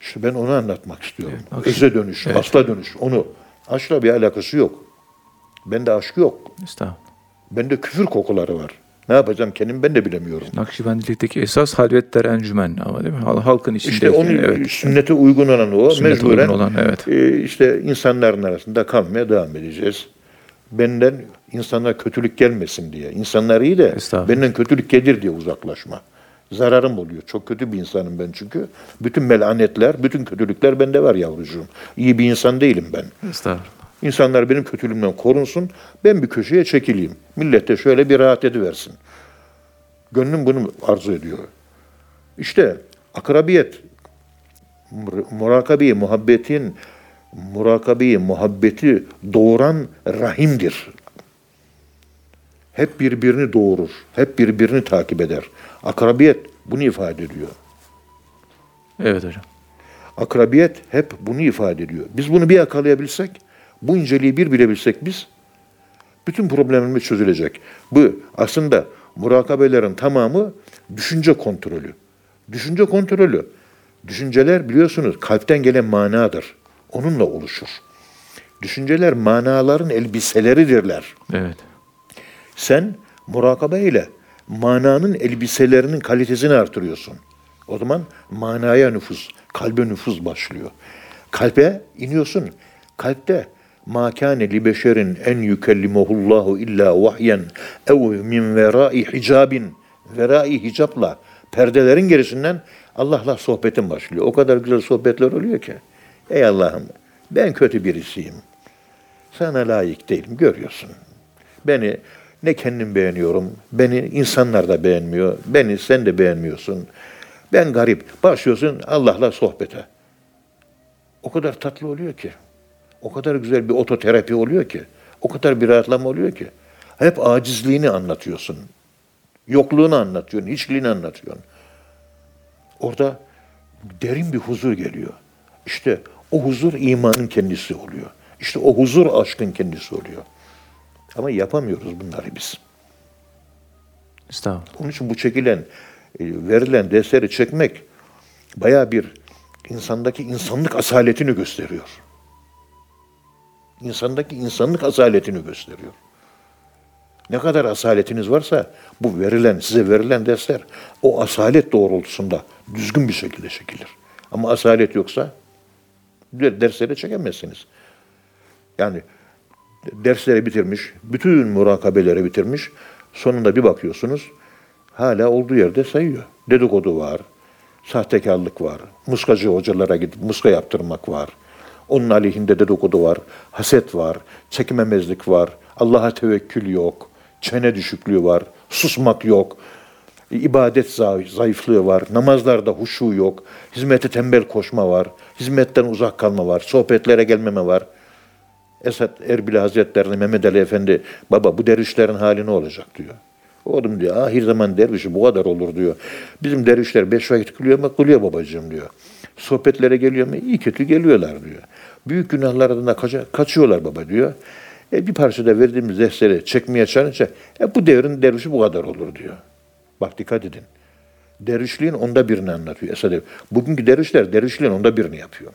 B: İşte ben onu anlatmak istiyorum.
A: bak
B: Öze dönüş,
A: Evet.
B: asla dönüş. Onu. Aşkla bir alakası yok. Bende aşk yok.
A: Estağfurullah.
B: Bende küfür kokuları var. Ne yapacağım kendim ben de bilemiyorum.
A: Nakşibendilikteki esas halvetler encümen ama değil mi? Hal- Halkın içinde.
B: İşte onun
A: evet.
B: sünnete uygun olan o.
A: Sünnete
B: Mecburen
A: uygun olan, evet.
B: e, işte insanların arasında kalmaya devam edeceğiz. Benden insanlara kötülük gelmesin diye. İnsanlar iyi de benden kötülük gelir diye uzaklaşma. Zararım oluyor. Çok kötü bir insanım ben çünkü. Bütün melanetler, bütün kötülükler bende var yavrucuğum. İyi bir insan değilim ben.
A: Estağfurullah.
B: İnsanlar benim kötülüğümden korunsun. Ben bir köşeye çekileyim. Millet de şöyle bir rahat ediversin. Gönlüm bunu arzu ediyor. İşte akrabiyet, mur- murakabi, muhabbetin, murakabi, muhabbeti doğuran rahimdir. Hep birbirini doğurur. Hep birbirini takip eder. Akrabiyet bunu ifade ediyor.
A: Evet hocam.
B: Akrabiyet hep bunu ifade ediyor. Biz bunu bir yakalayabilsek, bu inceliği bir bilebilsek biz, bütün problemimiz çözülecek. Bu aslında murakabelerin tamamı düşünce kontrolü. Düşünce kontrolü. Düşünceler biliyorsunuz kalpten gelen manadır. Onunla oluşur. Düşünceler manaların elbiseleridirler.
A: Evet.
B: Sen murakabe ile mananın elbiselerinin kalitesini artırıyorsun. O zaman manaya nüfuz, kalbe nüfuz başlıyor. Kalbe iniyorsun. Kalpte ma li beşerin en yükellimuhullahu illa vahyen ev min verai hicabin verai hicapla perdelerin gerisinden Allah'la sohbetin başlıyor. O kadar güzel sohbetler oluyor ki. Ey Allah'ım ben kötü birisiyim. Sana layık değilim görüyorsun. Beni ne kendim beğeniyorum, beni insanlar da beğenmiyor, beni sen de beğenmiyorsun. Ben garip. Başlıyorsun Allah'la sohbete. O kadar tatlı oluyor ki. O kadar güzel bir ototerapi oluyor ki. O kadar bir rahatlama oluyor ki. Hep acizliğini anlatıyorsun. Yokluğunu anlatıyorsun, hiçliğini anlatıyorsun. Orada derin bir huzur geliyor. İşte o huzur imanın kendisi oluyor. İşte o huzur aşkın kendisi oluyor. Ama yapamıyoruz bunları biz.
A: Estağfurullah.
B: Onun için bu çekilen, e, verilen dersleri çekmek baya bir insandaki insanlık asaletini gösteriyor. İnsandaki insanlık asaletini gösteriyor. Ne kadar asaletiniz varsa bu verilen, size verilen dersler o asalet doğrultusunda düzgün bir şekilde çekilir. Ama asalet yoksa der- dersleri çekemezsiniz. Yani dersleri bitirmiş, bütün murakabeleri bitirmiş. Sonunda bir bakıyorsunuz hala olduğu yerde sayıyor. Dedikodu var, sahtekarlık var, muskacı hocalara gidip muska yaptırmak var. Onun aleyhinde dedikodu var, haset var, çekimemezlik var, Allah'a tevekkül yok, çene düşüklüğü var, susmak yok, ibadet zayıf- zayıflığı var, namazlarda huşu yok, hizmete tembel koşma var, hizmetten uzak kalma var, sohbetlere gelmeme var. Esat Erbil Hazretleri'ne Mehmet Ali Efendi baba bu dervişlerin hali ne olacak diyor. Oğlum diyor ahir zaman dervişi bu kadar olur diyor. Bizim dervişler beş vakit kılıyor mu? Kılıyor babacığım diyor. Sohbetlere geliyor mu? İyi kötü geliyorlar diyor. Büyük günahlardan da kaça- kaçıyorlar baba diyor. E bir parçada verdiğimiz dersleri çekmeye çalışınca e bu devrin dervişi bu kadar olur diyor. Bak dikkat edin. Dervişliğin onda birini anlatıyor Esad. Bugünkü dervişler dervişliğin onda birini yapıyor.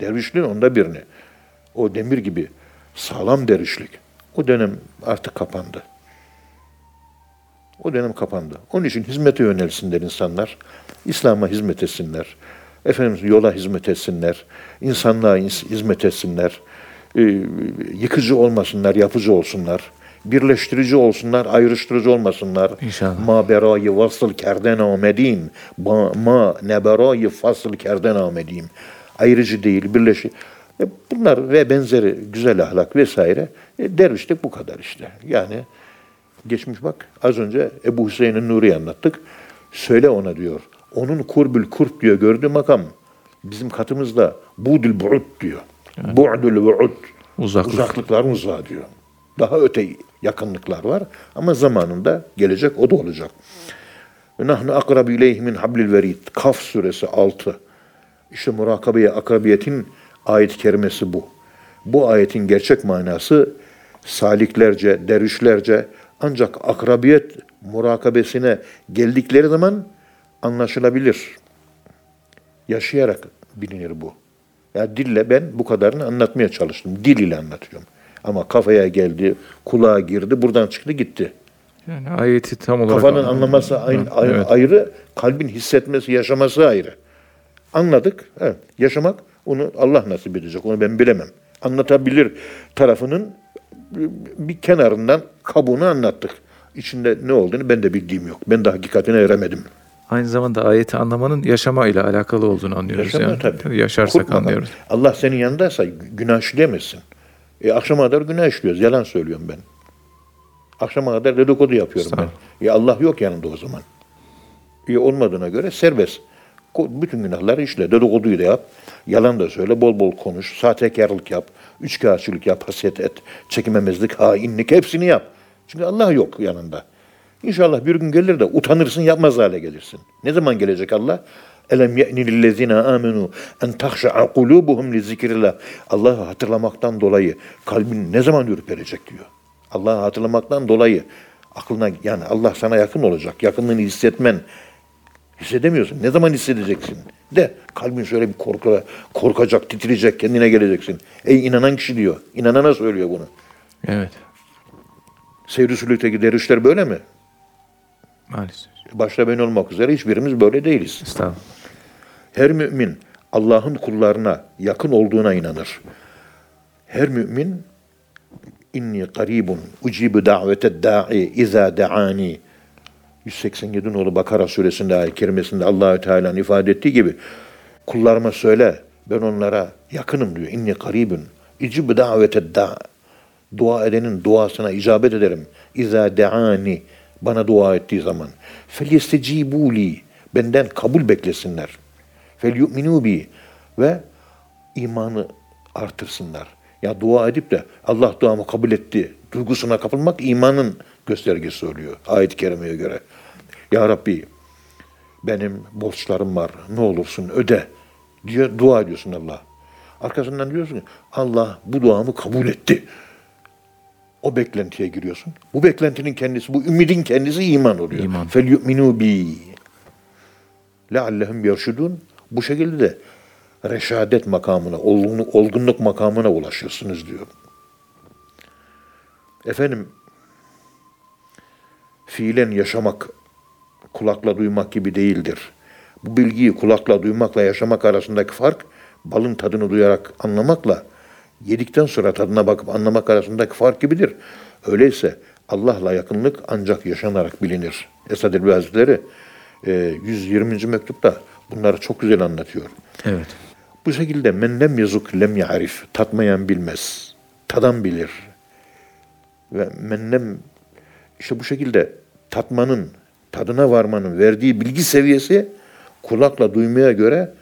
B: Dervişliğin onda birini. O demir gibi sağlam dervişlik. O dönem artık kapandı. O dönem kapandı. Onun için hizmete yönelsinler insanlar. İslam'a hizmet etsinler. Efendimiz yola hizmet etsinler. İnsanlığa ins- hizmet etsinler. Ee, yıkıcı olmasınlar, yapıcı olsunlar. Birleştirici olsunlar, ayrıştırıcı olmasınlar.
A: İnşallah.
B: Ma berayı vasıl kerden amedim. Ma, ma ne berayı fasıl kerden amedim. Ayrıcı değil, birleşi. E bunlar ve benzeri güzel ahlak vesaire. E dervişlik bu kadar işte. Yani geçmiş bak az önce Ebu Hüseyin'in Nuri'yi anlattık. Söyle ona diyor. Onun kurbül kurb diyor gördüğü makam. Bizim katımızda budül bu'ud diyor. Bu'dül bu'ud.
A: Uzaklık.
B: Uzaklıkların uzağı diyor. Daha öte yakınlıklar var ama zamanında gelecek o da olacak. Nahnu akrabu ileyhi min hablil verid. Kaf suresi 6. İşte murakabeye akrabiyetin ayet-i kerimesi bu. Bu ayetin gerçek manası saliklerce, dervişlerce ancak akrabiyet murakabesine geldikleri zaman anlaşılabilir. Yaşayarak bilinir bu. Ya dille ben bu kadarını anlatmaya çalıştım. Dil ile anlatıyorum. Ama kafaya geldi, kulağa girdi, buradan çıktı gitti.
A: Yani ayeti tam olarak
B: Kafanın anlaması ayrı,
A: Evet.
B: ayrı, kalbin hissetmesi, yaşaması ayrı. Anladık. Evet. Yaşamak onu Allah nasip edecek. Onu ben bilemem. Anlatabilir tarafının bir kenarından kabuğunu anlattık. İçinde ne olduğunu ben de bildiğim yok. Ben de hakikatine eremedim.
A: Aynı zamanda ayeti anlamanın yaşamayla alakalı olduğunu anlıyoruz.
B: Yaşama
A: yani.
B: tabii.
A: Yaşarsak
B: Korkmadan.
A: anlıyoruz.
B: Allah senin yanındaysa günah işleyemezsin. E, akşama kadar günah işliyoruz. Yalan söylüyorum ben. Akşama kadar dedikodu yapıyorum ben. E, Allah yok yanında o zaman. E, olmadığına göre serbest. Bütün günahları işle. Dedikoduyu da yap. Yalan da söyle. Bol bol konuş. Sahtekarlık yap. Üçkağıtçılık yap. Haset et. Çekimemezlik, hainlik hepsini yap. Çünkü Allah yok yanında. İnşallah bir gün gelir de utanırsın yapmaz hale gelirsin. Ne zaman gelecek Allah? Elem ye'ni lillezine amenu en tahşa'a kulubuhum li zikrillah. Allah'ı hatırlamaktan dolayı kalbin ne zaman ürperecek diyor. Allah'ı hatırlamaktan dolayı aklına yani Allah sana yakın olacak. Yakınlığını hissetmen hissedemiyorsun. Ne zaman hissedeceksin? De kalbin şöyle bir korku, korkacak, titreyecek, kendine geleceksin. Ey inanan kişi diyor. İnanana söylüyor bunu.
A: Evet.
B: Seyri sülükteki dervişler böyle mi?
A: Maalesef.
B: Başta ben olmak üzere hiçbirimiz böyle değiliz.
A: Estağfurullah.
B: Her mümin Allah'ın kullarına yakın olduğuna inanır. Her mümin inni karibun ucibu davete da'i iza da'ani 187 nolu Bakara suresinde ayet kerimesinde Allahü Teala'nın ifade ettiği gibi kullarıma söyle ben onlara yakınım diyor. İnni karibun ucibu davete da dua edenin duasına icabet ederim. İza da'ani bana dua ettiği zaman. Felyestecibuli benden kabul beklesinler. Felyu'minu bi ve imanı artırsınlar. Ya dua edip de Allah duamı kabul etti duygusuna kapılmak imanın göstergesi oluyor ayet-i kerimeye göre. Ya Rabbi benim borçlarım var ne olursun öde diye dua ediyorsun Allah. Arkasından diyorsun ki Allah bu duamı kabul etti. O beklentiye giriyorsun. Bu beklentinin kendisi, bu ümidin kendisi iman oluyor.
A: İman.
B: Fel yu'minu bi. Leallehum yerşudun. Bu şekilde de reşadet makamına, olgunluk, olgunluk makamına ulaşıyorsunuz diyor. Efendim, fiilen yaşamak kulakla duymak gibi değildir. Bu bilgiyi kulakla duymakla yaşamak arasındaki fark balın tadını duyarak anlamakla yedikten sonra tadına bakıp anlamak arasındaki fark gibidir. Öyleyse Allah'la yakınlık ancak yaşanarak bilinir. Esad Elbi Hazretleri e, 120. mektupta bunları çok güzel anlatıyor.
A: Evet.
B: Bu şekilde men lem yazuk lem ya'rif. Tatmayan bilmez. Tadan bilir. Ve men lem işte bu şekilde tatmanın, tadına varmanın verdiği bilgi seviyesi kulakla duymaya göre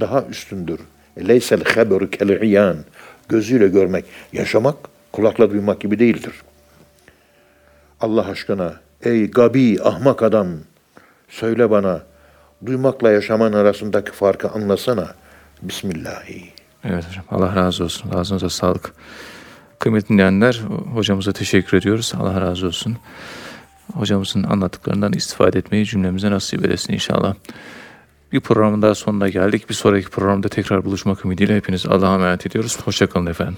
B: daha üstündür. Leysel haberu kel Gözüyle görmek, yaşamak kulakla duymak gibi değildir. Allah aşkına ey gabi ahmak adam söyle bana duymakla yaşaman arasındaki farkı anlasana. Bismillahi.
A: Evet hocam. Allah razı olsun. Ağzınıza sağlık. Kıymetli dinleyenler, hocamıza teşekkür ediyoruz. Allah razı olsun. Hocamızın anlattıklarından istifade etmeyi cümlemize nasip eylesin inşallah. Bir programın daha sonuna geldik. Bir sonraki programda tekrar buluşmak ümidiyle hepiniz Allah'a emanet ediyoruz. Hoşçakalın efendim.